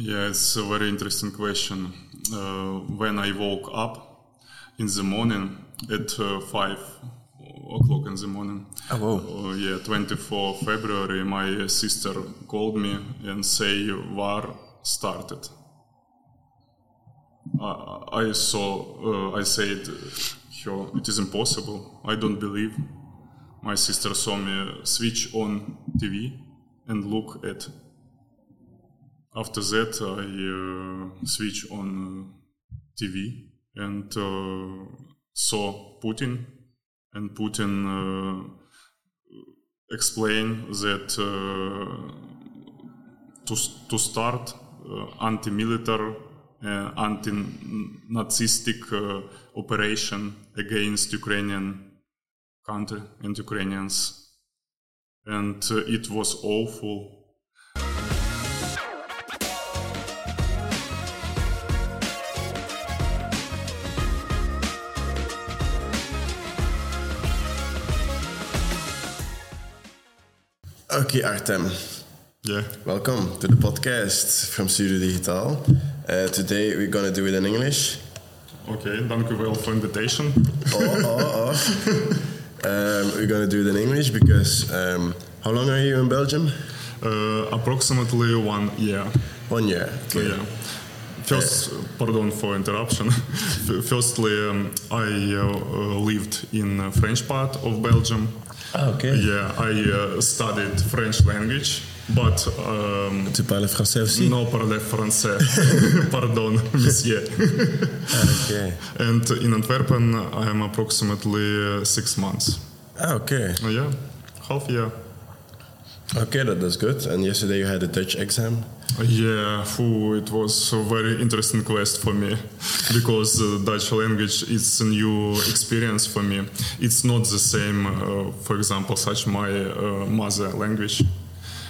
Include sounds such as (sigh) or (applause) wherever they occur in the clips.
Yeah, it's a very interesting question. Uh, when I woke up in the morning at uh, 5 o'clock in the morning, Oh, whoa. uh, yeah, 24 February, my sister called me and say war started. I, I saw, uh, I said, it is impossible. I don't believe. My sister saw me switch on TV and look at. After that, I uh, switch on uh, TV and uh, saw Putin, and Putin explained that to, to start anti-military, uh, anti-Nazistic uh, operation against Ukrainian country and Ukrainians, and uh, it was awful. Okay, Artem. Yeah. Welcome to the podcast from Studio Digitaal. Uh, today we're gonna do it in English. Okay, dank u wel voor invitation. Oh, oh, oh. (laughs) um, we're gonna do it in English because um, how long are you in Belgium? Uh, approximately one year. One year. So, yeah. First, pardon for interruption. (laughs) Firstly, um, I uh, uh, lived in uh, French part of Belgium. Ah, okay. Yeah, I uh, studied French language, but um, Tu parles français aussi? no parle français. (laughs) pardon, monsieur. Okay. And in Antwerpen, I am approximately uh, six months. Ah, okay. Yeah, half year. Okay, that, that's good. And yesterday you had a Dutch exam. Yeah, it was a very interesting quest for me because uh, Dutch language is a new experience for me. It's not the same, uh, for example, such my uh, mother language,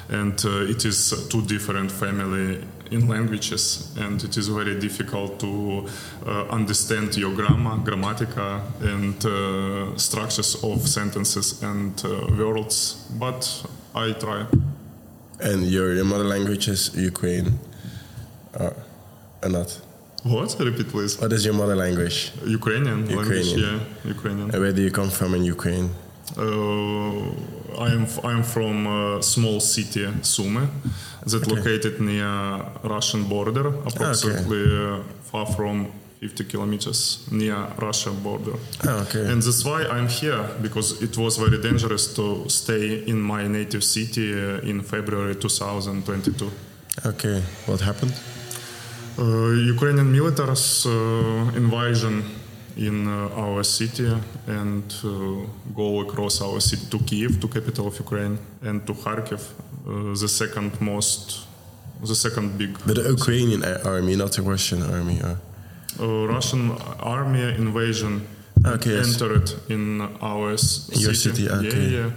and uh, it is two different family in languages, and it is very difficult to uh, understand your grammar, grammatica, and uh, structures of sentences and words. But I try. And your, your mother language is Ukraine. Or, or not? What? Repeat, please. What is your mother language? Ukrainian, language, Ukrainian. yeah, Ukrainian. And where do you come from in Ukraine? Uh, I am I am from a small city Sumy, that located near Russian border, approximately uh, far from 50 kilometers near Russia border. Ah, okay. And that's why I'm here because it was very dangerous to stay in my native city uh, in February 2022. Okay. What happened? Uh, Ukrainian military's uh, invasion in uh, our city and uh, go across our city to Kiev, to capital of Ukraine, and to Kharkiv, uh, the second most, the second big. But the Ukrainian a- army, not the Russian army. Or... Uh, Russian army invasion Okay, yes. entered in our In your city, okay. Yeah,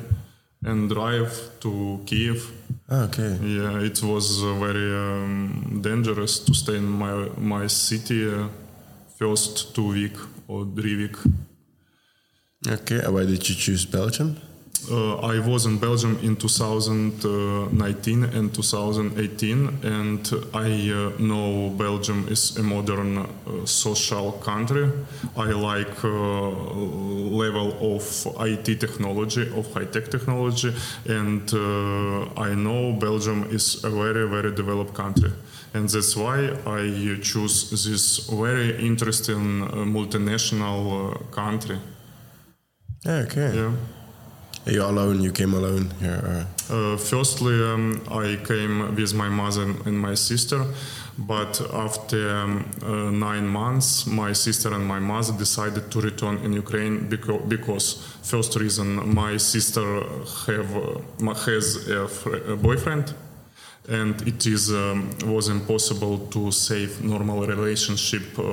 yeah, and drive to Kiev. Ah, okay. Yeah, it was uh, very um, dangerous to stay in my my city uh, first two week or three week. Okay. Why did you choose Belgium? Uh, I was in Belgium in 2019 and 2018, and I uh, know Belgium is a modern uh, social country. I like uh, level of IT technology, of high tech technology, and uh, I know Belgium is a very very developed country. And that's why I choose this very interesting uh, multinational uh, country. Okay. Yeah. Are you alone? You came alone here? Uh, firstly, um, I came with my mother and my sister, but after um, uh, nine months, my sister and my mother decided to return in Ukraine because, because first reason, my sister have uh, has a, fr- a boyfriend, and it is um, was impossible to save normal relationship uh,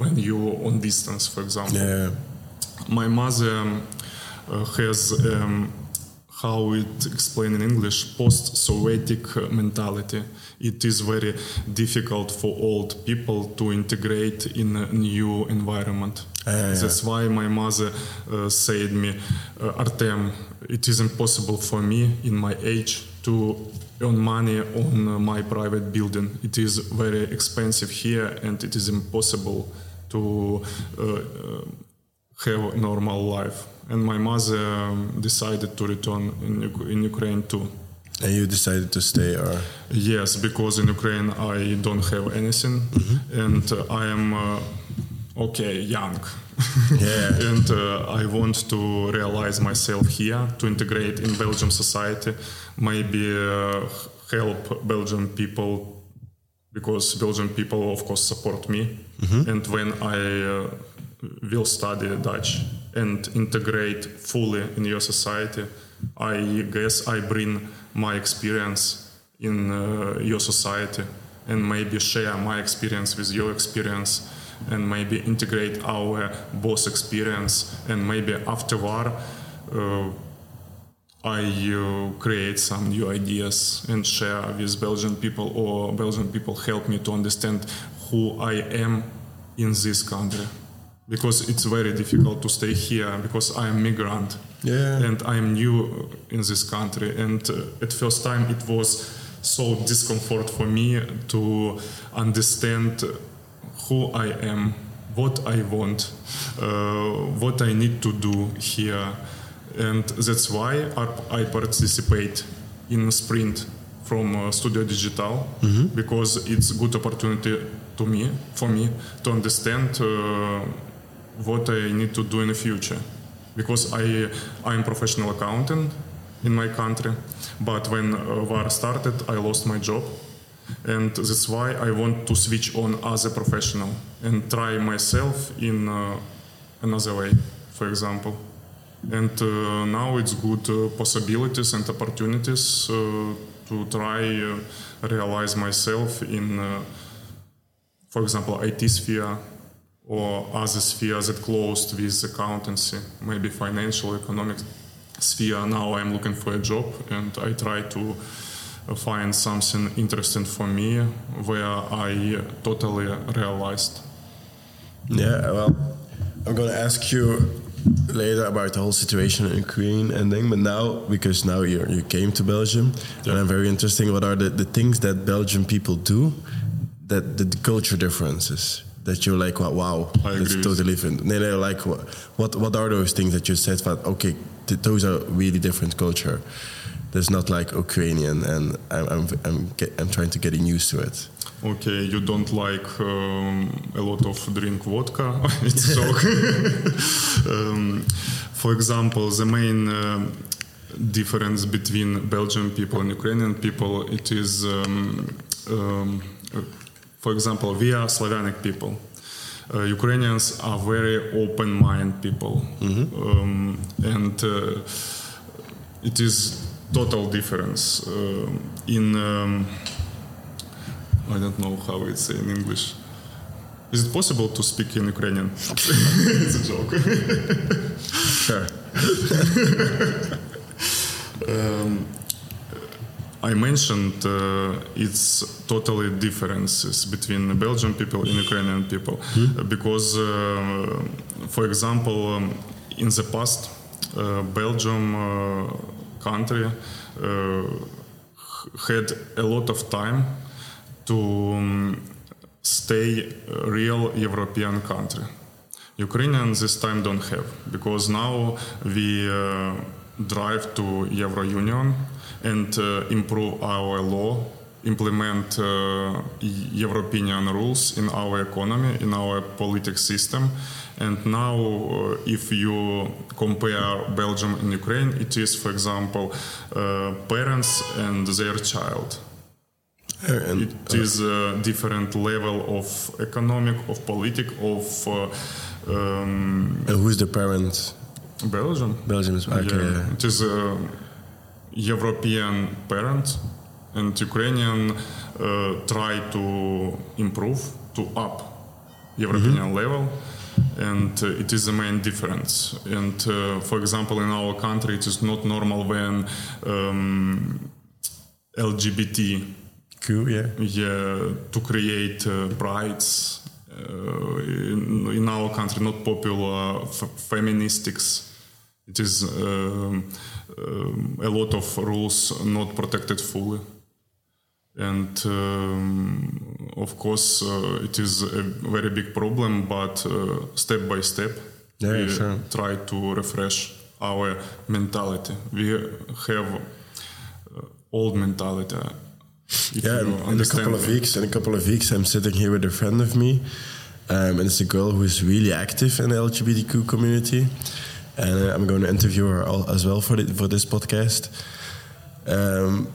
when you on distance, for example Yeah. my mother um, uh, has um, how it explained in English post-Sovietic uh, mentality. It is very difficult for old people to integrate in a new environment. Yeah. That's why my mother uh, said me, uh, Artem, it is impossible for me in my age to earn money on uh, my private building. It is very expensive here, and it is impossible to have normal life. And my mother um, decided to return in, in Ukraine too. And you decided to stay, or Yes, because in Ukraine I don't have anything, and uh, I am uh, okay young. (laughs) Yeah. and uh, I want to realize myself here, to integrate in Belgium society, maybe uh, help Belgian people because Belgian people, of course, support me. And when I uh, will study Dutch and integrate fully in your society, I guess I bring my experience in uh, your society and maybe share my experience with your experience and maybe integrate our both experience and maybe afterward uh, I uh, create some new ideas and share with Belgian people, or Belgian people help me to understand who I am in this country. Because it's very difficult to stay here because I am migrant Yeah. and I am new in this country. And uh, at first time it was so discomfort for me to understand who I am, what I want, uh, what I need to do here and that's why I, participate in sprint from uh, Studio Digitaal because it's good opportunity to me for me to understand uh, what I need to do in the future. Because I I'm professional accountant in my country but when uh, war started I lost my job. And that's why I want to switch on as a professional and try myself in uh, another way for example. And uh, now it's good uh, possibilities and opportunities uh, to try uh, realize myself in for example IT sphere or other spheres that closed with accountancy maybe financial economic sphere. Now I'm looking for a job and I try to find something interesting for me where I totally realized. Yeah, well, I'm gonna ask you later about the whole situation in Ukraine and thing, but now because now you you came to Belgium, and I'm very interesting. What are the, the things that Belgian people do that the culture differences that you're like, wow, wow I that's agree totally different. No, no, like what, what are those things that you said that okay, th- those are really different culture. There's not like Ukrainian, and I'm I'm I'm, get, I'm trying to getting used to it. Okay, you don't like um, a lot of drink vodka. (laughs) it's joke. (laughs) um, for example, the main um difference between Belgian people and Ukrainian people it is, um, um, uh, for example, we are Slavic people. Uh, Ukrainians are very open-minded people, um, and uh, it is total difference um in. Um, I don't know how it's in English. Is it possible to speak in Ukrainian? (laughs) it's a joke. (laughs) Um, I mentioned uh, it's totally differences between Belgian people and Ukrainian people Uh, because, uh, for example, um, in the past, uh, Belgium uh, country uh, had a lot of time to um, stay a real European country. Ukrainians this time don't have because now we uh, drive to Euro Union and uh, improve our law, implement uh, European rules in our economy, in our political system. And now, uh, if you compare Belgium and Ukraine, it is, for example, uh, parents and their child. And, It is a different level of economic, of politic, of uh, um, who's the parent? Belgium. Belgium is okay. Yeah. It is European parents and Ukrainian uh, try to improve, to up European level, and uh, it is the main difference. And uh, for example, in our country, it is not normal when um, LGBT Cool, yeah. yeah, to create uh, brides. Uh, in, in our country, not popular f- feministics It is um, um, a lot of rules not protected fully. And um, of course, uh, it is a very big problem, but uh, step by step, Yeah, we sure. try to refresh our mentality. We have uh, old mentality. If Yeah, in, in a couple of weeks, in a couple of weeks, I'm sitting here with a friend of me, um, and it's a girl who is really active in the LGBTQ community, and uh, I'm going to interview her al- as well for the, for this podcast. Um,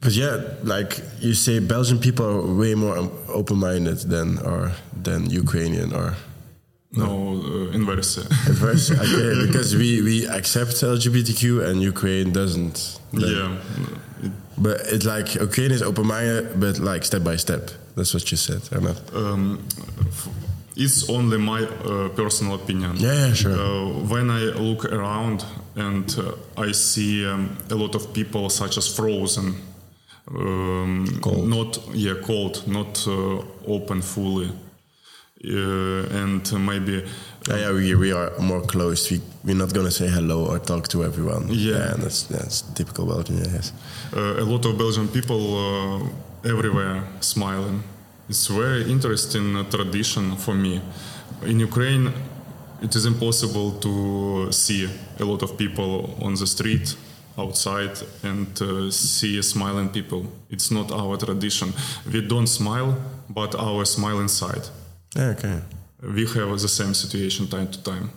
but yeah, like you say, Belgian people are way more open-minded than or than Ukrainian or No, uh, inverse. adverse. (laughs) okay, because we we accept LGBTQ and Ukraine doesn't. yeah. But it's like Ukraine is open-minded, but like step by step. That's what you said, or not? um, it's only my uh, personal opinion. Yeah, yeah, sure. Uh, when I look around and uh, I see um, a lot of people such as frozen, um, Cold. not yeah, cold, not uh, open fully, uh, and maybe Yeah, yeah, we, we are more closed. We we're not gonna say hello or talk to everyone. Yeah. and that's that's typical Belgian. Yes. uh, a lot of Belgian people uh, everywhere smiling. It's very interesting tradition for me. In Ukraine, it is impossible to see a lot of people on the street outside and uh, see smiling people. It's not our tradition. We don't smile, but our smile inside. Okay. We have the same situation time to time.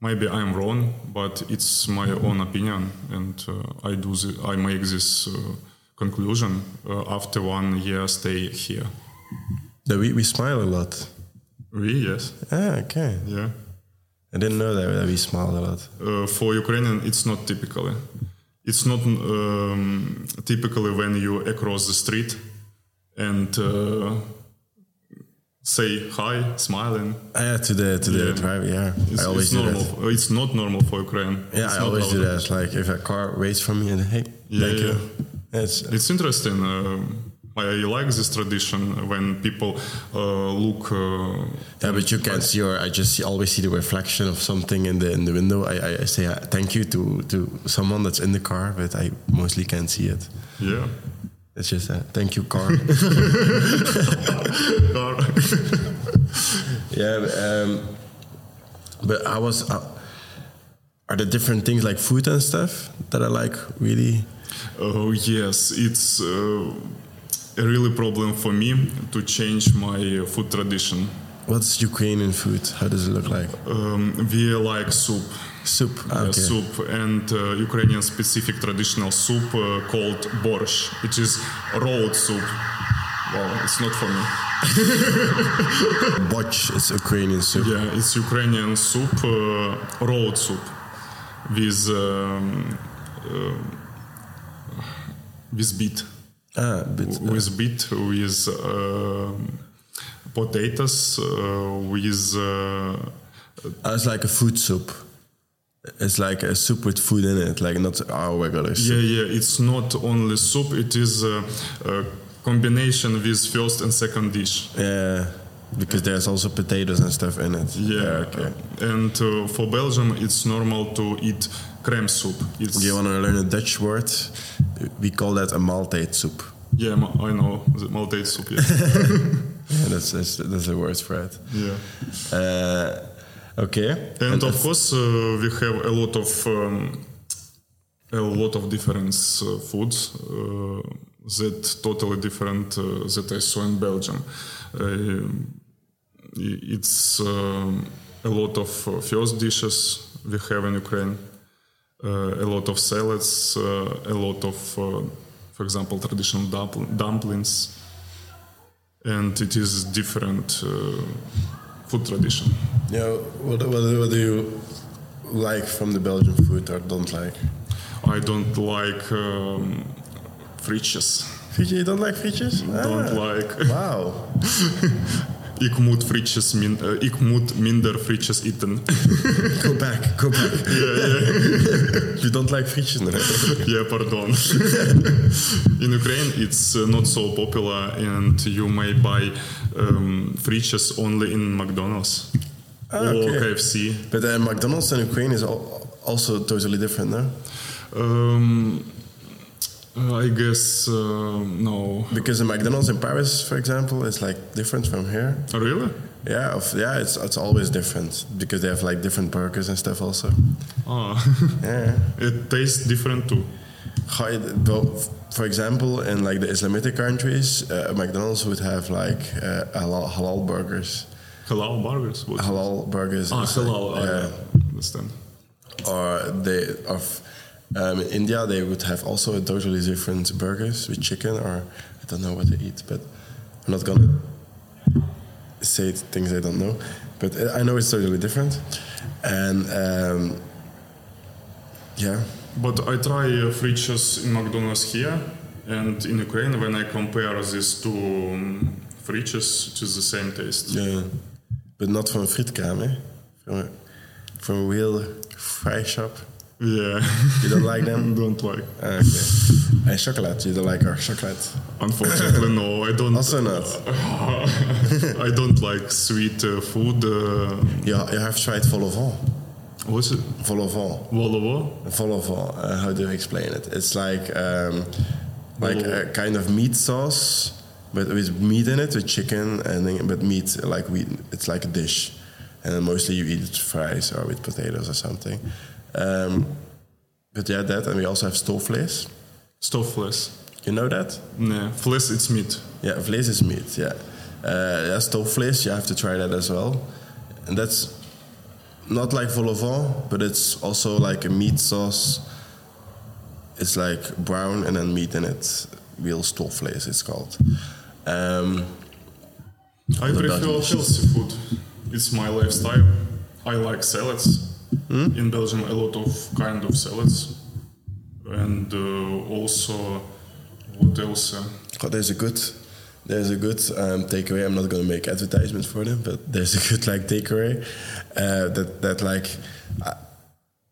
Maybe I'm wrong, but it's my own opinion, and uh, I do the, I make this uh, conclusion uh, after one year stay here. No, we we smile a lot. We yes, Ah, okay. yeah. I didn't know that, that we smile a lot. Uh, for Ukrainian, it's not typically. It's not um, typically when you across the street and uh, say hi, smiling. Ah, yeah, to the to the Yeah. driver. Yeah, It's, I always it's do normal. that. It's not normal for Ukraine. Yeah, It's I always do that. Like if a car waits for me and hey, Yeah, thank you. yeah. It's It's interesting. Uh, I like this tradition when people uh, look. Uh, Yeah, but you can't see, or I just see, always see the reflection of something in the in the window. I, I, say uh, thank you to to someone that's in the car, but I mostly can't see it. yeah. It's just a thank you car. (laughs) (laughs) car. yeah, but, um, but I was. Uh, are there different things like food and stuff that I like really? Oh yes, it's uh, a really problem for me to change my food tradition. What's Ukrainian food? How does it look like? Um, we like soup. Soup. Okay. soup and uh, Ukrainian specific traditional soup uh, called borscht. It is road soup. Wow, it's not for me. (laughs) Boch is Ukrainian soup. Yeah, it's Ukrainian soup, uh, road soup, with um, uh, with beet, Ah, but uh, with beet, with um potatoes, uh, with uh, Ah, it's like a food soup. It's like a soup with food in it, like not our regular soup. yeah, yeah. It's not only soup; it is a, a combination with first and second dish. Yeah, because there's also potatoes and stuff in it. Yeah, okay. and uh, for Belgium, it's normal to eat crème soup. It's Do you want to learn a Dutch word? We call that a Maltate soup. yeah, I know the Maltese soup. Yeah. Yeah, that's that's, that's a word for it. yeah. Uh, okay. And of course, uh, we have a lot of um, a lot of different uh, foods uh, that totally different uh, that I saw in Belgium. It's a lot of uh, first dishes we have in Ukraine, uh, a lot of salads, uh, a lot of, uh, for example, traditional dumpl- dumplings, and it is different uh, food tradition. Yeah, what, what, what do you like from the Belgian food or don't like? I don't like um, frietjes. Frietje, you don't like frietjes? Don't Ah, like. (laughs) Wow. Ik moet frietjes min, uh, ik moet minder frietjes eten. (laughs) Go back, go back. (laughs) you don't like frietjes? No? yeah, pardon. In Ukraine, it's uh, not so popular, and you may buy um, frietjes only in McDonald's Ah, or okay. KFC. But uh, McDonald's in Ukraine is also totally different, no? Um, I guess uh, no. Because the McDonald's in Paris, for example, is like different from here. Really? Yeah, of, yeah, it's it's always different because they have like different burgers and stuff also. Ah, (laughs) Yeah. it tastes different too. How it- well, for example, in like the Islamic countries, uh, McDonald's would have like uh, halal, halal burgers. Halal burgers. What? Halal burgers. ah, is like- halal. I yeah. understand. or they of um, in India they would have also a totally different burgers with chicken or I don't know what they eat, but I'm not gonna say things I don't know. But I know it's totally different, and um, yeah, But I try uh, fritters in McDonald's here and in Ukraine. When I compare these two um, fritters, it is the same taste. yeah, but not from a frietkraam, eh? From a, from a real fry shop. Yeah. (laughs) You don't like them? (laughs) don't like. Okay. And chocolate. You don't like our chocolate? Unfortunately, no. I don't. Also not. (laughs) I don't like sweet uh, food. Uh, Yeah, you have tried vol au vent. what's it? Vol au vent. Volovo? Vol au vent. Uh, how do you explain it? It's like um, like a kind of meat sauce, but with meat in it, with chicken, and then, but meat like we. It's like a dish, and then mostly you eat it with fries or with potatoes or something. Um, but yeah, that, and we also have stofvlees. Stofvlees. You know that? Yeah, vlees it's meat. Yeah, vlees is meat. Yeah, uh, yeah, stofvlees. You have to try that as well, and that's not like vol au vent, but it's also like a meat sauce. It's like brown and then meat in it. Real stofvlees, it's called. Um, I prefer healthy food. It's my lifestyle. I like salads. In Belgium, a lot of kind of salads, and uh, also what else? Uh, oh, there's a good, there's a good um, takeaway. I'm not gonna make advertisement for them, but there's a good like takeaway uh, that that like. I,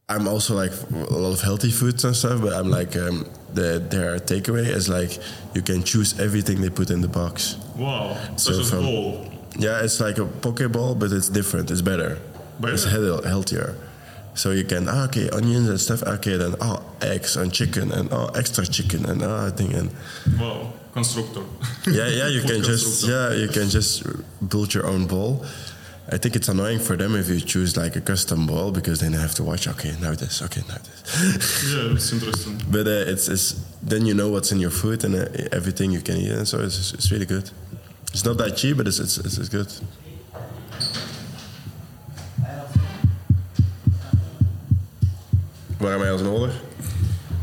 I'm also like a lot of healthy foods and stuff, but I'm like um, the their takeaway is like you can choose everything they put in the box. wow, So such a from- bowl. Yeah, it's like a pokeball, but it's different. It's better. Better? It's health- healthier. So you can ah, okay onions and stuff. Okay, then oh eggs and chicken and oh extra chicken and oh I think and Wow, constructor. yeah yeah you (laughs) can just yeah you can just build your own bowl. I think it's annoying for them if you choose like a custom bowl because then they have to watch. Okay, now this. Okay, now this. (laughs) Yeah, it's interesting. but uh, it's, it's then you know what's in your food and uh, everything you can eat, and so it's, it's really good. It's not that cheap, but it's it's, it's, it's good. Waarom wij als nodig?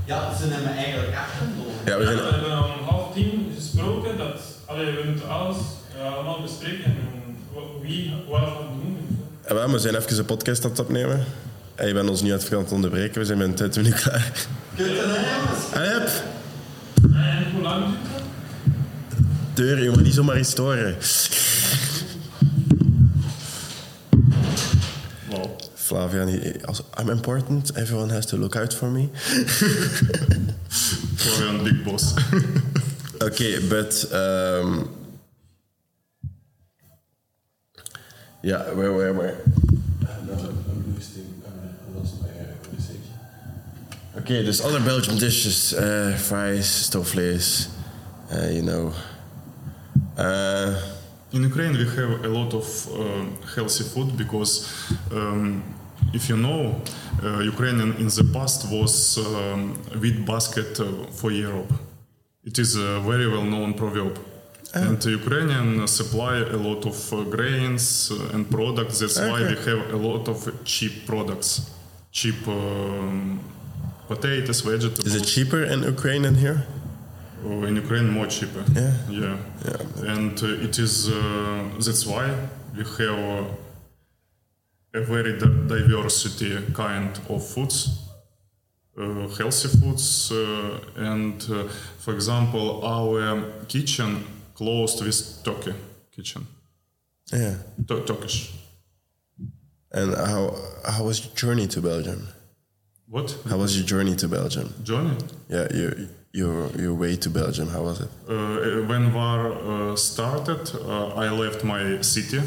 Ja, ze nemen eigenlijk achter door. Ja, we Ja, we zijn. hebben om half tien gesproken dat allee, we moeten alles eh, allemaal bespreken en wie wat gaat doen. Ja, wel, we zijn even een podcast aan het opnemen. En je bent ons nu uit aan het onderbreken. We zijn met 20 minuten klaar. Kunt je dat nemen? Ah, yep. En hoe lang duurt dat? Deur, je moet niet zomaar iets storen. Wow. Flavian, he- als I'm important, everyone has to look out for me. (laughs) Florian, big boss. (laughs) Okay, but um, yeah, where, where, where? No, I'm losing. I lost my conversation. Okay, there's other Belgian dishes: uh, fries, stofvlees. Uh, you know. Uh, In Ukraine, we have a lot of uh, healthy food because, um, if you know, uh, Ukraine in the past was um, wheat basket uh, for Europe. It is a very well-known proverb. And Ukrainian supply a lot of uh, grains and products. That's why we have a lot of cheap products, cheap um, potatoes, vegetables. is it cheaper in Ukraine than here? Uh, in Ukraine, more cheaper. Yeah. Yeah. Yeah. And uh, it is uh, that's why we have uh, a very di- diversity kind of foods, uh, healthy foods, uh, and uh, for example, our kitchen closed with Turkey kitchen, Yeah. Tu- Turkish. And how how was your journey to Belgium? What? How was your journey to Belgium? Johnny? Yeah, your your your way to Belgium. How was it? Uh, when war uh, started, uh, I left my city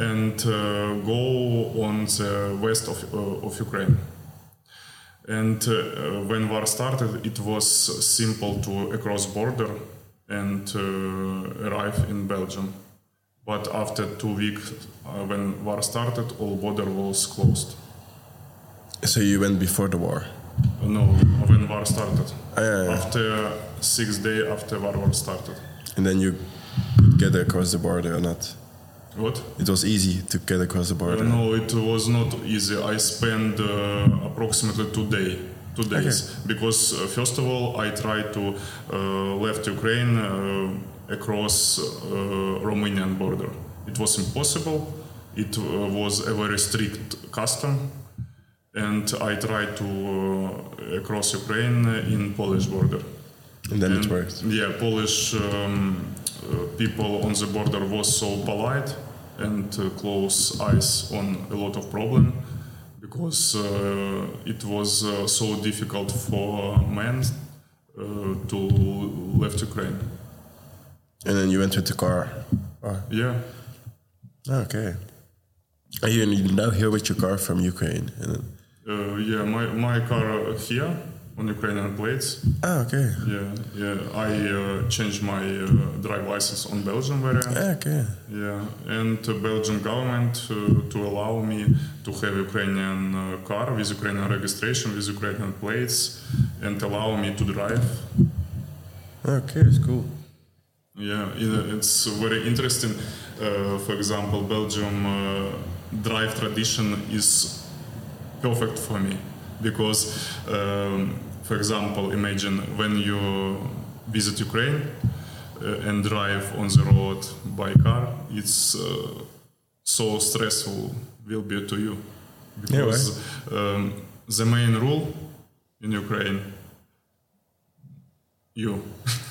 and uh, go on the west of, uh, of Ukraine. And uh, when war started, it was simple to cross border and uh, arrive in Belgium. But after two weeks, uh, when war started, all border was closed. So you went before the war. No, when war started. Ah, yeah, yeah. After six day after war war started. And then you get across the border or not? What? It was easy to get across the Uh, border. no, it was not easy. I spent uh, approximately two day, two days, because uh, first of all I tried to uh, left Ukraine uh, across uh, Romanian border. It was impossible. It uh, was a very strict custom, and I tried to uh, cross Ukraine in Polish border. And then it And, worked. Yeah, Polish um, uh, people on the border was so polite and uh, close eyes on a lot of problem because uh, it was uh, so difficult for men uh, to left Ukraine. And then you went with the car. Oh, Yeah, okay. And you you now here with your car from Ukraine. And then, uh, yeah. My my car here on Ukrainian plates. ah, okay. Yeah, yeah. I uh, changed my uh, drive license on Belgian variant. Ah, okay. Yeah, and uh, Belgian government uh, to allow me to have Ukrainian uh, car with Ukrainian registration, with Ukrainian plates, and allow me to drive. Okay, it's cool. Yeah, it's very interesting. Uh, for example, Belgium uh, drive tradition is perfect for me because, um, for example, imagine when you visit Ukraine uh, and drive on the road by car, it's uh, so stressful will be to you Yeah, because um, the main rule in Ukraine, you. (laughs)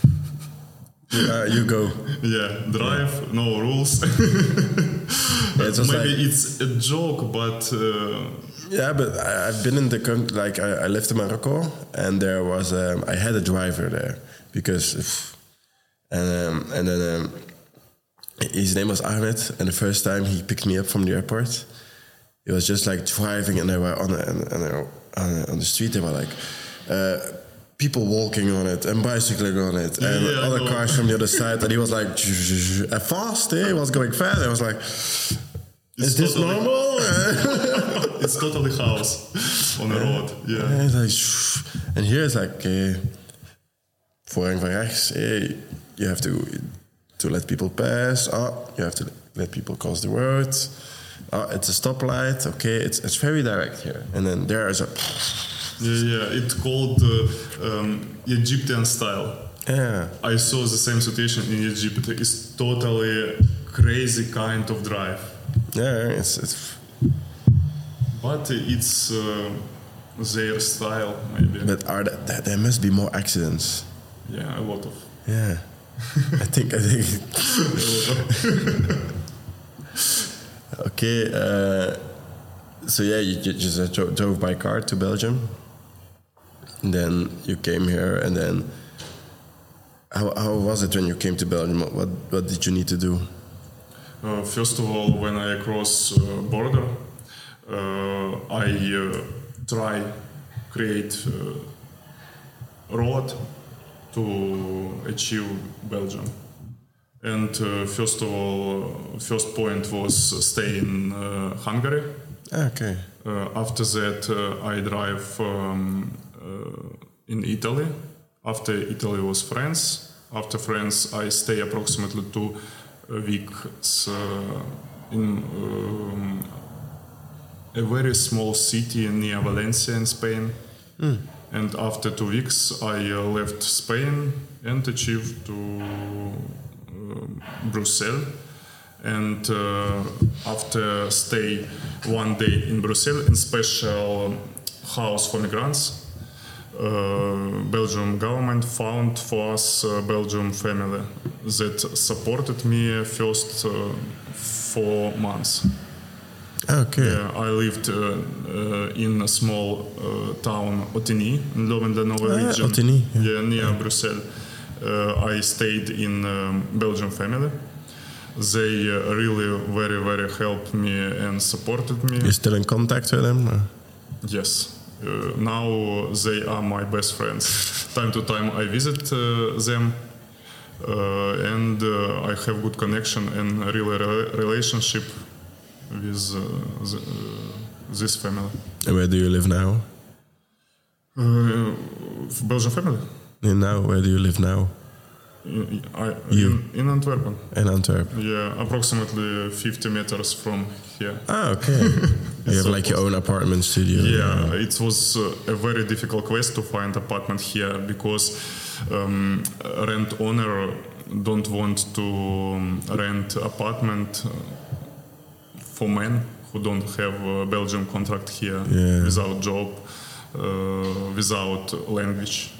Uh, you go. Yeah, drive, no rules. (laughs) Yeah, it's Maybe like- it's a joke, but uh, Yeah, but I, I've been in the country. Like I, I lived in Morocco, and there was um, I had a driver there because, if- and um, and then um, his name was Ahmed, and the first time he picked me up from the airport, it was just like driving, and they were on the, on, the- on, the, on, the, on the street. They were like. Uh, People walking on it and bicycling on it, and yeah, other cars from the other side, and he was like (laughs) at fast. Eh? He was going fast. I was like, "Is this totally- normal?" (laughs) (laughs) it's totally house on the road. Yeah, And like, and here it's like, uh, voorrang van rechts, eh, you have to to let people pass. Oh, you have to let people cross the road. Oh, it's a stoplight. Okay, it's it's very direct here. And then there is a, yeah, yeah. It's called uh, um, Egyptian style. yeah, I saw the same situation in Egypt. It's totally crazy kind of drive, yeah, it's it's but it's uh, their style maybe. but are there, there, must be more accidents. yeah, a lot of. Yeah, (laughs) I think I think. (laughs) (laughs) okay, uh, so yeah, you ju- just uh, drove by car to Belgium. And then you came here, and then how, how was it when you came to Belgium? What what, did you need to do? Uh, first of all, when I cross uh, border, uh, I uh, try create uh, road to achieve Belgium. And uh, first of all, uh, first point was stay in uh, Hungary. Ah, Okay. Uh, after that, uh, I drive um, in Italy. After Italy was France. After France, I stay approximately two uh, weeks uh, in um, a very small city near Valencia in Spain. And after two weeks, I uh, left Spain and achieved to Brussels. And uh, after stay one day in Brussels in special house for migrants, uh, Belgium government found for us a Belgium family that supported me first uh, four months. Okay. Yeah, I lived uh, uh, in a small uh, town Ottignies in Louvain-la-Neuve Ah, region. Ottignies, Yeah, near Brussels. Uh, I stayed in um, Belgian family. They uh, really very very helped me and supported me. You're still in contact with them? Yes, Uh, now they are my best friends. (laughs) time to time I visit uh, them, uh, and uh, I have good connection and a real re- relationship with uh, the, uh, this family. And where do you live now? Uh, Belgian family. And now, where do you live now? In, I, You. in, in Antwerp. In Antwerp. Yeah, approximately 50 meters from here. Ah, okay. (laughs) you have like your own apartment studio. Yeah, yeah. it was uh, a very difficult quest to find apartment here because um, rent owner don't want to um, rent apartment uh, for men who don't have a Belgian contract here Yeah. without job, uh, without language.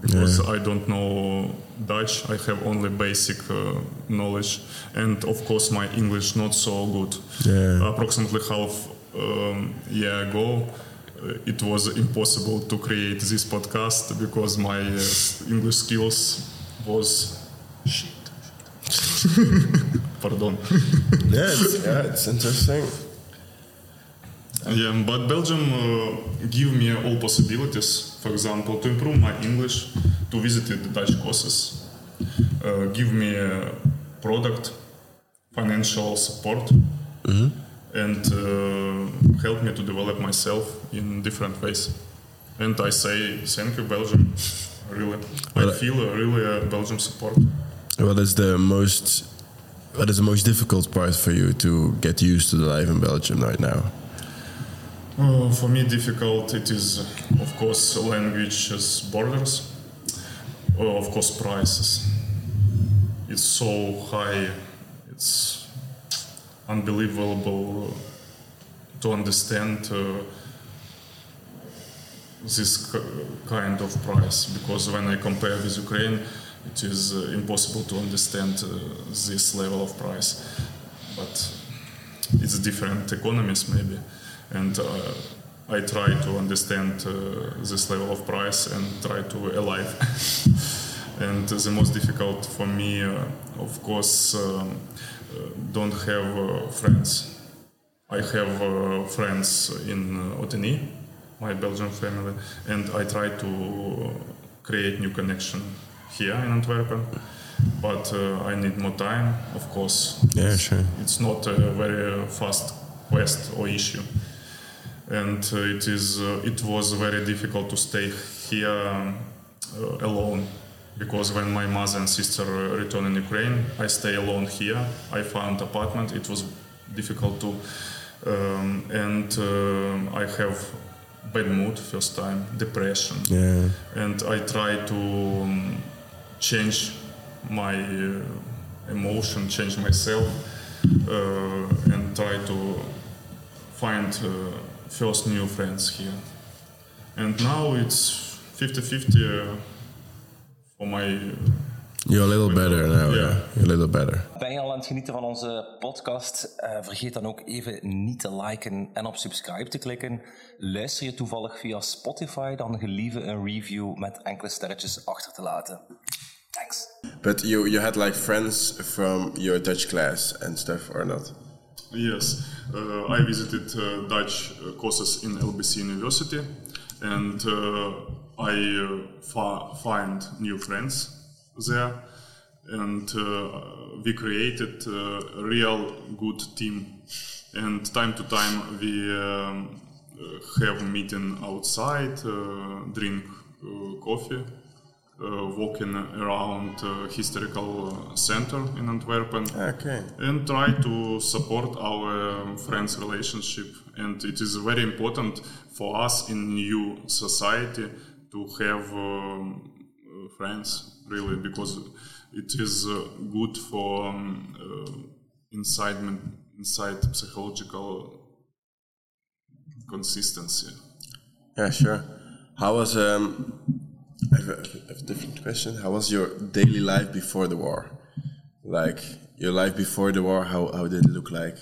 Because I don't know Dutch, I have only basic uh, knowledge, and of course my English not so good. Yeah. approximately half um, year ago uh, it was impossible to create this podcast because my uh, english skills was shit. (laughs) Pardon. Yeah, it's, yeah, it's interesting. Yeah but belgium uh, give me all possibilities for example to improve my english to visit the dutch courses uh, give me a product financial support and uh, help me to develop myself in different ways. And I say thank you, Belgium. Really, I feel uh, really uh, Belgium support. What is the most what is the most difficult part for you to get used to the life in Belgium right now? Uh, for me, difficult. It is, of course, languages borders. Uh, of course, prices. It's so high. It's unbelievable to understand uh, this kind of price because when I compare with Ukraine, it is uh, impossible to understand uh, this level of price. But it's different economies maybe, and uh, I try to understand uh, this level of price and try to alive. (laughs) and the most difficult for me, uh, of course, um, don't have uh, friends. I have uh, friends in uh, my Belgian family, and I try to create new connection here in Antwerpen. But uh, I need more time, of course. Yeah, sure. It's not a very fast quest or issue, and uh, it is. Uh, it was very difficult to stay here uh, alone because when my mother and sister uh, return in Ukraine, I stay alone here. I found apartment. It was difficult to, um, and um I have bad mood first time, depression Yeah. and I try to um, change my uh, emotion, change myself, uh, and try to find uh, first new friends here. And now it's 50-50 uh, for my. You're a little better now, Yeah. yeah. You're a little better. Ben je al aan het genieten van onze podcast? Eh, vergeet dan ook even niet te liken en op subscribe te klikken. Luister je toevallig via Spotify, dan gelieve een review met enkele sterretjes achter te laten. Thanks. But you you had like friends from your Dutch class and stuff or not? Yes, uh, I visited uh, Dutch uh, courses in LBC University, and uh, I uh, fa- find new friends there, and we created a real good team. And time to time we um, have meeting outside, drink coffee. Uh, walking around uh, historical center in Antwerpen Okay. and try to support our friends relationship and it is very important for us in new society to have um, friends really because it is uh, good for um, uh, inside inside psychological consistency Yeah, sure. How was um? I have a, I have a different question. How was your daily life before the war? Like your life before the war, how how did it look like?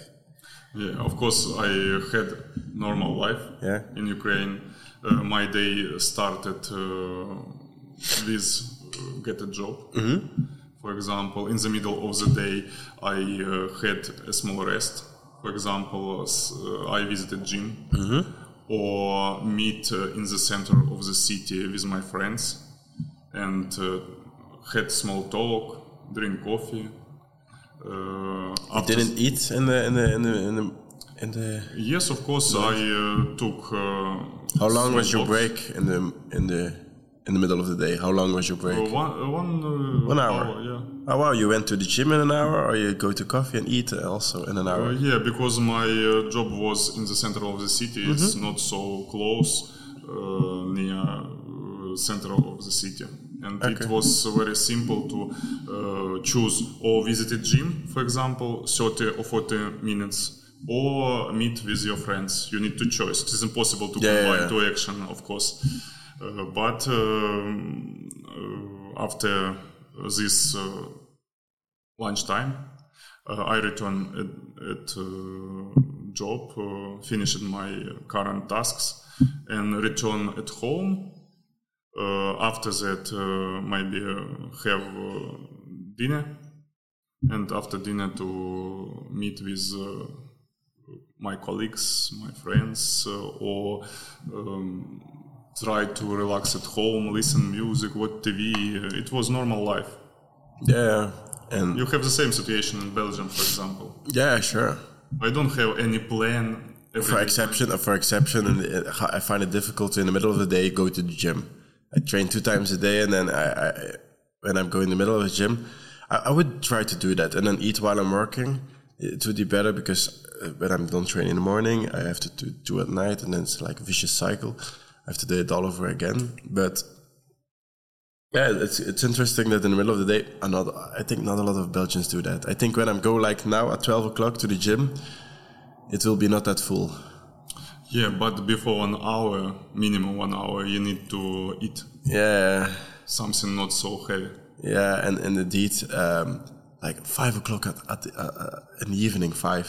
Yeah, of course, I had normal life Yeah. in Ukraine. Uh, my day started uh, with uh, get a job. For example, in the middle of the day, I uh, had a small rest. For example, uh, I visited gym or meet uh, in the center of the city with my friends and uh, had small talk, drink coffee. Uh, You didn't eat in the in the in the in the, in the Yes, of course. I uh, took. Uh, How long was your break in the in the in the middle of the day? How long was your break? Uh, one uh, one, uh, One hour. yeah. Oh wow, you went to the gym in an hour, or you go to coffee and eat also in an Uh, hour? yeah, because my uh, job was in the center of the city. It's Mm-hmm. not so close uh, near uh, center of the city, and it was very simple to uh, choose or visit a gym, for example, 30 or 40 minutes. Or meet with your friends. You need to choose. It is impossible to Yeah, yeah, combine yeah. two action, of course. Uh, but um, uh, after this uh, lunchtime, I return at, at job, uh, finished my current tasks, and return at home. Uh, after that, uh, maybe have dinner, and after dinner to meet with my colleagues, my friends, or um, try to relax at home, listen to music, watch TV. It was normal life. Yeah, and You have the same situation in Belgium, for example. yeah, sure. I don't have any plan. For day. exception, for exception, and I find it difficult to in the middle of the day go to the gym. I train two times a day, and then I, I when I'm going in the middle of the gym, I, I would try to do that, and then eat while I'm working. It would be better because uh, when I'm done training in the morning, I have to do, do at night, and then it's like a vicious cycle. Have to do it all over again. But yeah, it's it's interesting that in the middle of the day, another I think not a lot of Belgians do that. I think when I'm go like now at twelve o'clock to the gym, it will be not that full. Yeah, but before one hour, minimum one hour, you need to eat Yeah, something not so heavy. yeah, and and indeed, um, like five o'clock at, at the, uh, uh, in the evening, five,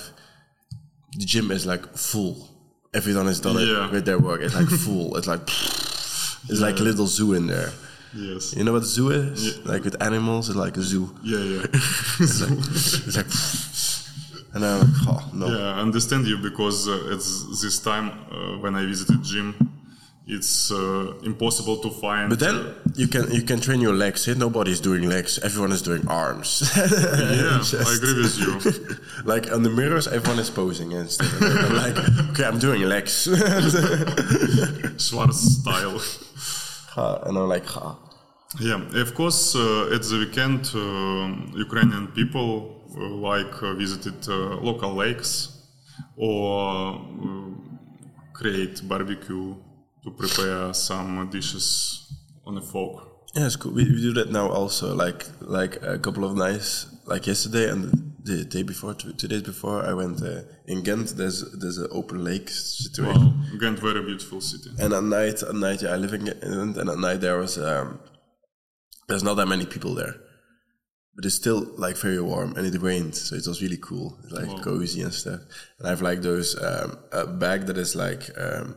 the gym is like full. Everyone has done Yeah. it with their work. It's like (laughs) full. It's like it's like a little zoo in there. Yes. You know what a zoo is? Like with animals, it's like a zoo. Yeah, yeah. (laughs) It's like, it's like and I'm like, oh no. yeah, I understand you because uh, at this time uh, when I visited gym, it's uh, impossible to find. But then you can you can train your legs. Eh? Nobody's doing legs. Everyone is doing arms. (laughs) yeah, I agree with you. (laughs) like on the mirrors, everyone is posing and stuff. I'm like, okay, I'm doing legs. (laughs) Schwarz style. Ha, and I'm like, ha. Yeah, of course, uh, at the weekend, uh, Ukrainian people uh, like uh, visited uh, local lakes or create barbecue to prepare some dishes on a fork. Yeah, it's cool. We, we do that now also. Like like a couple of nights, like yesterday and the day before, two, two days before, I went uh, in Ghent. There's there's an open lake situation. Wow, Ghent, very beautiful city. And at night, at night, yeah, I live in Ghent, and at night there was um, there's not that many people there, but it's still like very warm, and it rained, so it was really cool, It's, like cozy and stuff. And I have like those um, a bag that is like um,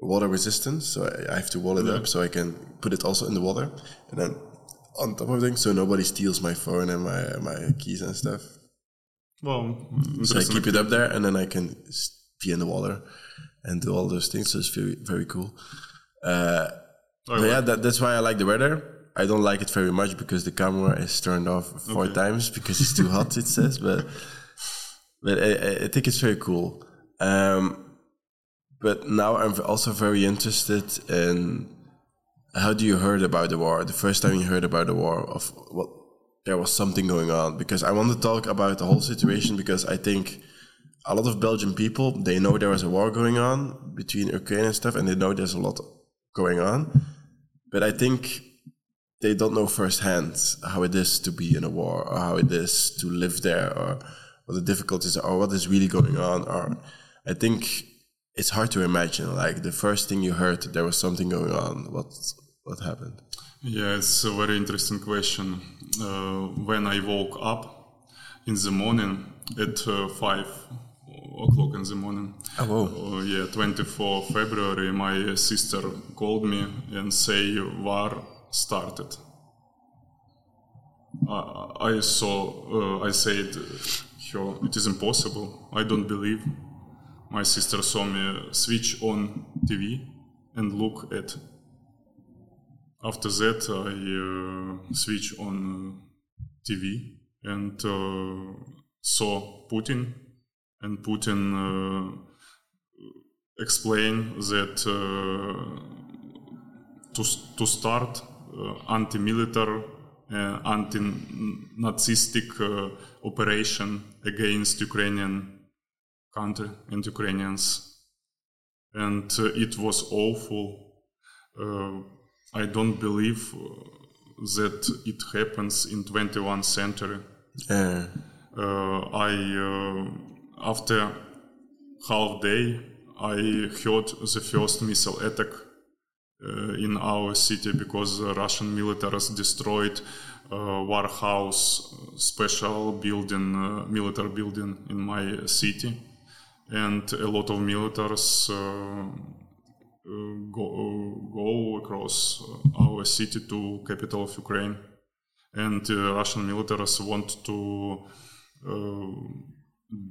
water resistant, so I, I have to wall it up so I can put it also in the water, and then on top of things, so nobody steals my phone and my my keys and stuff. Well, So I keep it up there, and then I can be in the water and do all those things. So it's very very cool. Uh, but yeah, that, that's why I like the weather. I don't like it very much because the camera is turned off four times because it's too hot. It says, but but I, I- I think it's very cool. Um, but now I'm also very interested in how do you heard about the war? The first time you heard about the war of what there was something going on because I want to talk about the whole situation because I think a lot of Belgian people they know there was a war going on between Ukraine and stuff and they know there's a lot going on, but I think they don't know firsthand how it is to be in a war or how it is to live there or what the difficulties are or what is really going on or I think it's hard to imagine like the first thing you heard there was something going on what what happened Yeah, it's a very interesting question. Uh, when I woke up in the morning at uh, 5 o'clock in the morning, oh whoa. uh, yeah, 24 February, my sister called me and say war started. I, I saw, uh, I said, it is impossible. I don't believe. My sister saw me switch on TV and look at. After that, I uh, switch on uh, TV and uh, saw Putin, and Putin uh, explained that uh, to to start uh, anti-military, anti-Nazistic operation against Ukrainian country and Ukrainians, and uh, it was awful. Uh, I don't believe uh, that it happens in 21st century. Yeah. Uh, I uh, after half day I heard the first missile attack uh, in our city because the Russian militaries destroyed uh, warehouse, special building, uh, military building in my city, and a lot of militaries. Uh, go, go across uh, our city to capital of Ukraine, and uh, Russian militaries want to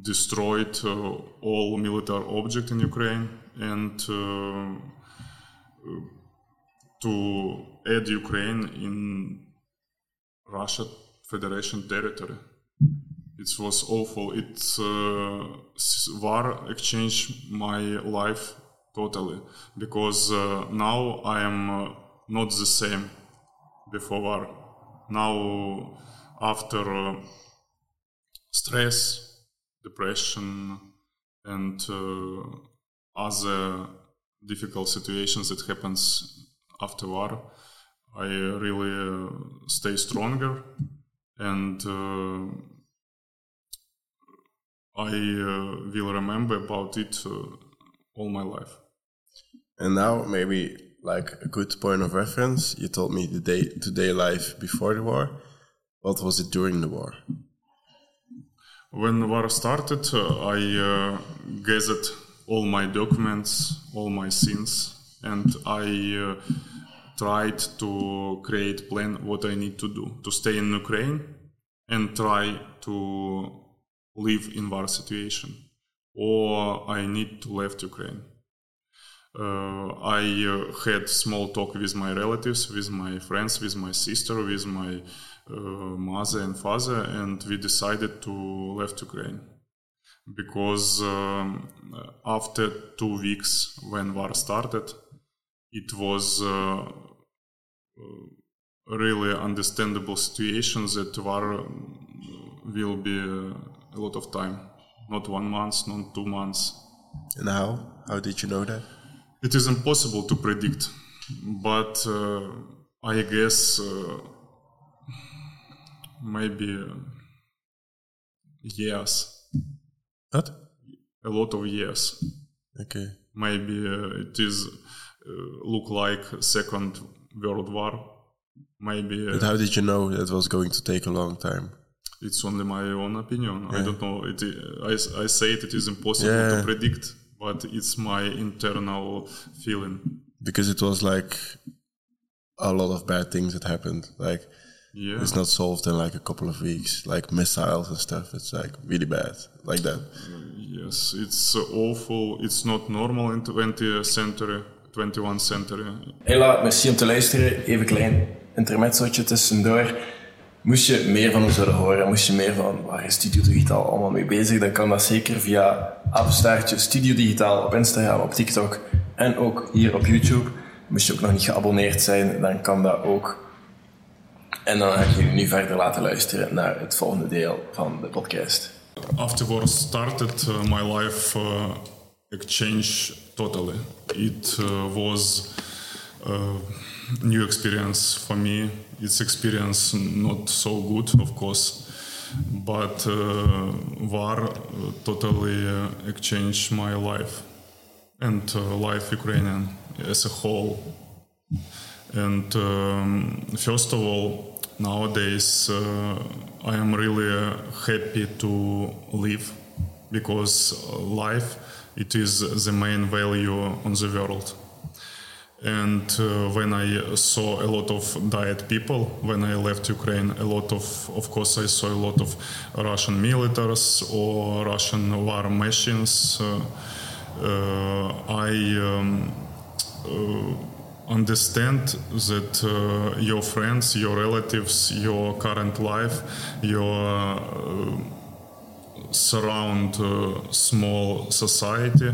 destroy uh, all military object in Ukraine and uh, to add Ukraine in Russia Federation territory. It was awful. It uh, war exchanged my life totally because uh, now I am uh, not the same before war. Now after uh, stress, depression, and uh, other difficult situations that happens after war, I really uh, stay stronger and I uh, will remember about it uh, all my life. And now maybe like a good point of reference. You told me the day to day life before the war. What was it during the war? When the war started, uh, I uh, gathered all my documents, all my sins, and I uh, tried to create plan what I need to do to stay in Ukraine and try to live in war situation, or I need to left Ukraine. Uh, I uh, had small talk with my relatives, with my friends, with my sister, with my uh, mother and father, and we decided to left Ukraine because um, after two weeks when war started, it was uh, uh, really understandable situation that war will be uh, a lot of time, not one month, not two months. And how? How did you know that? It is impossible to predict, but uh, I guess uh, maybe uh, years, What? a lot of years. Okay. Maybe uh, it is uh, look like Second World War. Maybe But uh, how did you know that was going to take a long time? It's only my own opinion. I don't know. It, I, I say it, it is impossible Yeah. to predict, but it's my internal feeling. Because it was like a lot of bad things that happened. Like Yeah. it's not solved in like a couple of weeks, like missiles and stuff. It's like really bad, like that. Yes, it's uh, awful. It's not normal in 20th century, 21st century. Hela, merci om te luisteren. Even klein intermezzootje tussendoor. Moest je meer van ons willen horen, moest je meer van waar is Studio Digitaal allemaal mee bezig, dan kan dat zeker via apenstaartje Studio Digitaal op Instagram, op TikTok en ook hier op YouTube. Moest je ook nog niet geabonneerd zijn, dan kan dat ook. En dan ga ik jullie nu verder laten luisteren naar het volgende deel van de podcast. After war started, uh, my life uh, changed totally. It uh, was a new experience for me. It's experience not so good, of course, but uh, war uh, totally uh, changed my life and uh, life Ukrainian as a whole. And um, first of all, nowadays uh, I am really happy to live because life it is the main value on the world. And uh, when I saw a lot of diet people when I left Ukraine, a lot of, of course, I saw a lot of Russian militaries or Russian war machines. Uh, uh, I um, uh, understand that uh, your friends, your relatives, your current life, your uh, surround small society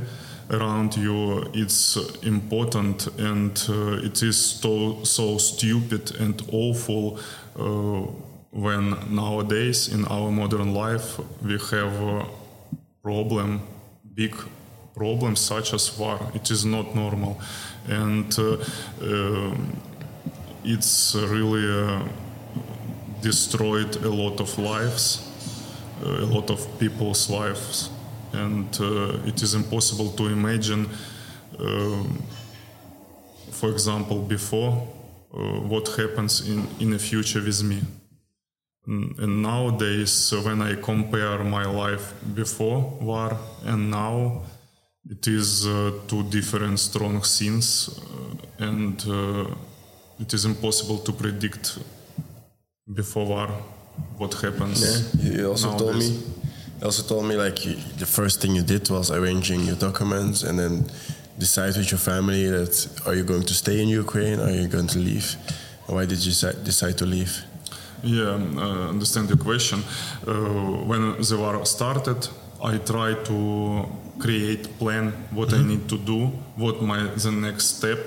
around you it's important and uh, it is so, so stupid and awful uh, when nowadays in our modern life we have a problem big problems such as war. It is not normal. And uh, um, it's really uh, destroyed a lot of lives a lot of people's lives, and uh, it is impossible to imagine, um, for example, before uh, what happens in in the future with me. And nowadays, uh, when I compare my life before war and now, it is uh, two different strong scenes, uh, and uh, it is impossible to predict before war what happens. Yeah, you also told me. You also told me like you, the first thing you did was arranging your documents and then decide with your family that are you going to stay in Ukraine? Are you going to leave? Why did you decide to leave? Yeah, um, uh, understand your question. Uh, when the war started, I tried to create plan what I need to do, what my the next step.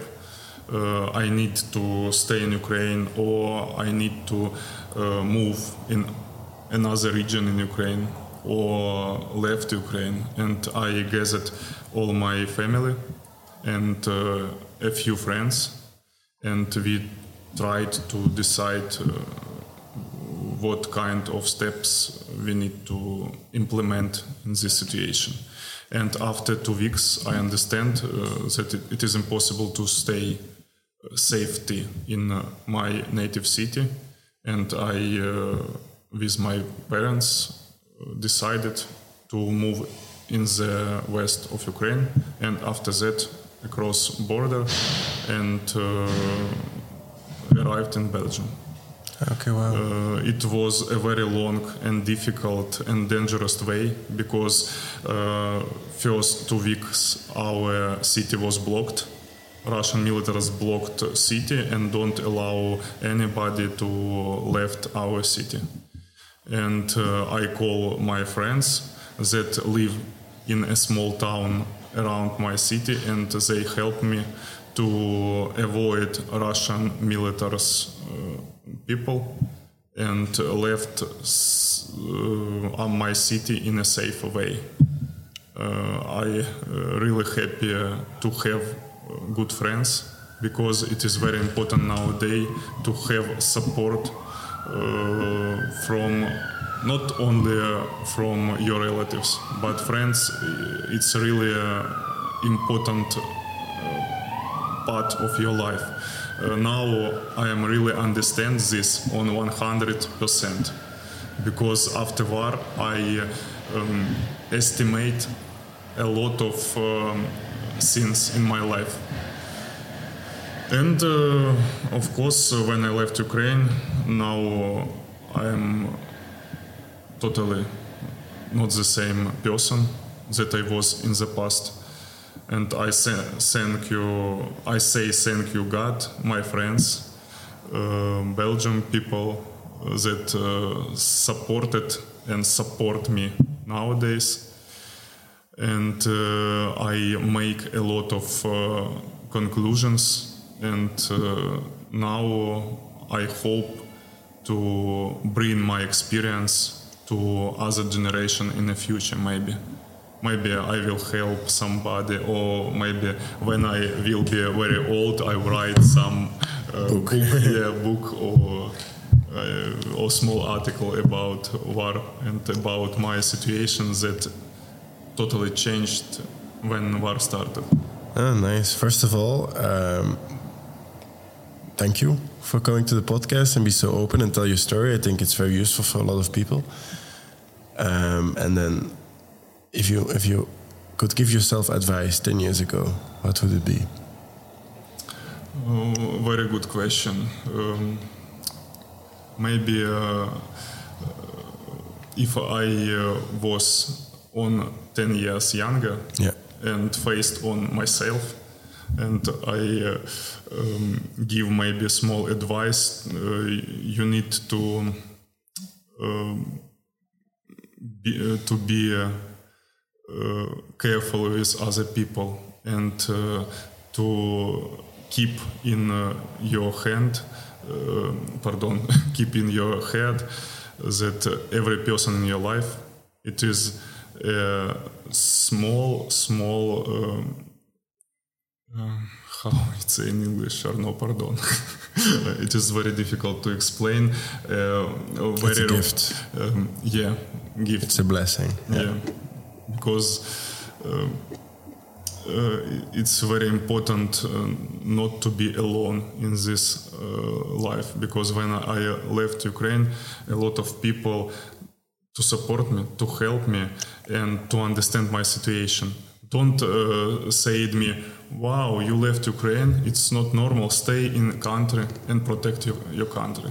Uh, I need to stay in Ukraine or I need to uh, move in another region in Ukraine or left Ukraine. And I gathered all my family and uh, a few friends, and we tried to decide. Uh, what kind of steps we need to implement in this situation. And after two weeks, I understand uh, that it, it is impossible to stay uh, safety in uh, my native city, and I, uh, with my parents, decided to move in the west of Ukraine, and after that, across border, and uh, arrived in Belgium. Okay, wow. Uh, it was a very long and difficult and dangerous way because uh, first two weeks our city was blocked. Russian militaries blocked city and don't allow anybody to left our city. And uh, I call my friends that live in a small town around my city and they help me to avoid Russian militaries uh, people and left uh, my city in a safe way. Uh, I uh, really happy to have good friends because it is very important nowadays to have support from not only uh, from your relatives but friends. Uh, It's really uh, important part of your life. Uh, now I am really understand this on 100% because after war I um, estimate a lot of um, things in my life. And uh, of course, uh, when I left Ukraine, now I am totally not the same person that I was in the past and I say, thank you. I say thank you, God, my friends, uh, Belgian people that uh, supported and support me nowadays, and uh, I make a lot of uh, conclusions, and uh, now I hope to bring my experience to other generation in the future, maybe maybe I will help somebody, or maybe when I will be very old, I will write some uh, book. (laughs) yeah, book or uh, or small article about war and about my situation that totally changed when war started. Oh, nice. First of all, um, thank you for coming to the podcast and be so open and tell your story. I think it's very useful for a lot of people. Um, and then, if you if you could give yourself advice ten years ago, what would it be? Uh, very good question. Um, maybe uh, if I uh, was on 10 years younger Yeah. and faced on myself. And I uh, um, give maybe small advice. Uh, you need to um, be, uh, to be careful with other people and to keep in your hand, pardon, (laughs) keep in your head that every person in your life it is a small, small. Um, um, how it's in English or no, pardon. it is very difficult to explain. Uh, very It's a gift. Um, yeah, gift. It's a blessing. Yeah, because uh, uh, it's very important uh, not to be alone in this uh, life. Because when I left Ukraine, a lot of people to support me, to help me, and to understand my situation. Don't uh, say to me, "Wow, you left Ukraine. It's not normal. Stay in country and protect your, your country."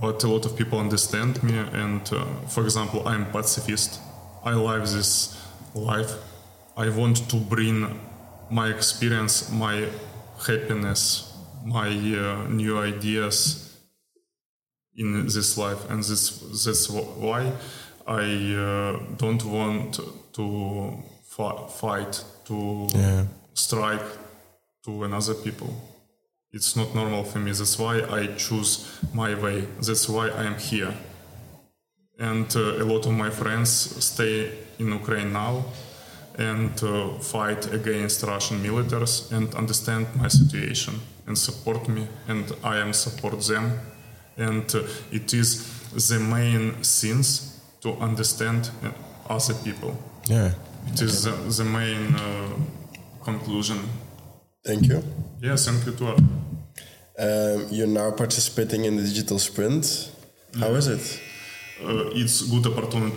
But a lot of people understand me, and uh, for example, I'm pacifist. I love this life. I want to bring my experience, my happiness, my uh, new ideas in this life, and this that's why I uh, don't want to fight to Yeah. strike to another people. It's not normal for me. That's why I choose my way. That's why I am here. And uh, a lot of my friends stay in Ukraine now and uh, fight against Russian militaries and understand my situation and support me, and I am support them. And uh, it is the main things to understand uh, other people. Yeah. It is the, the main uh, conclusion. Thank you. Yes, thank you too. Um, you're now participating in the digital sprint. How is it? Uh, it's good opportunity.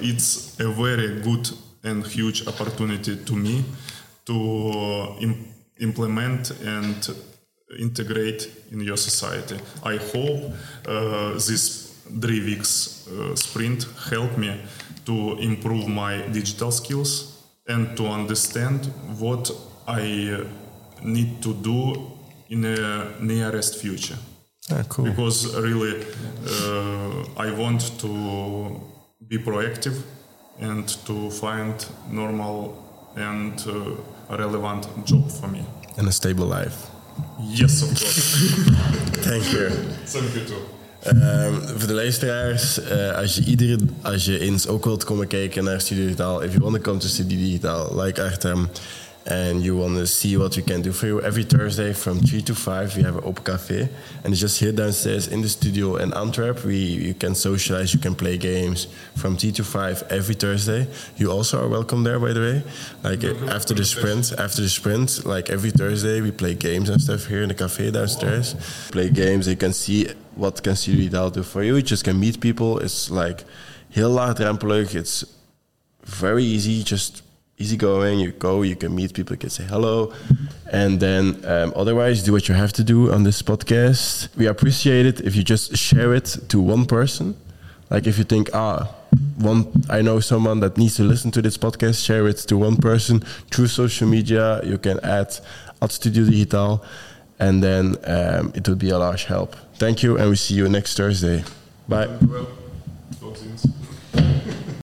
It's a very good and huge opportunity to me to uh, im- implement and integrate in your society. I hope uh, this three weeks uh, sprint help me to improve my digital skills and to understand what I uh, need to do in a nearest future Ah, cool. because really uh, I want to be proactive and to find normal and uh, relevant job for me. And a stable life. Yes, of course. (laughs) Thank you. Thank you too. Ehm, voor de luisteraars, eh, als, je iedere, als je eens ook wilt komen kijken naar Studio Digitaal, if you want to come to Studio Digitaal, like Artem, and you want to see what we can do for you, every Thursday from 3 to 5 we have an open cafe. And it's just here downstairs in the studio in Antwerp. We, you can socialize, you can play games from 3 to 5 every Thursday. You also are welcome there, by the way. Like after the sprint, after the sprint, like every Thursday we play games and stuff here in the cafe downstairs. Play games, you can see what can Digitaal do for you. You just can meet people. It's like heel laagdrempelig. It's very easy, just easy going. You go, you can meet people, you can say hello, and then um, otherwise do what you have to do on this podcast. We appreciate it if you just share it to one person. Like if you think, ah, one, I know someone that needs to listen to this podcast, share it to one person through social media. You can add at Studio Digitaal, and then um, it would be a large help. Thank you, and we see you next Thursday. Bye.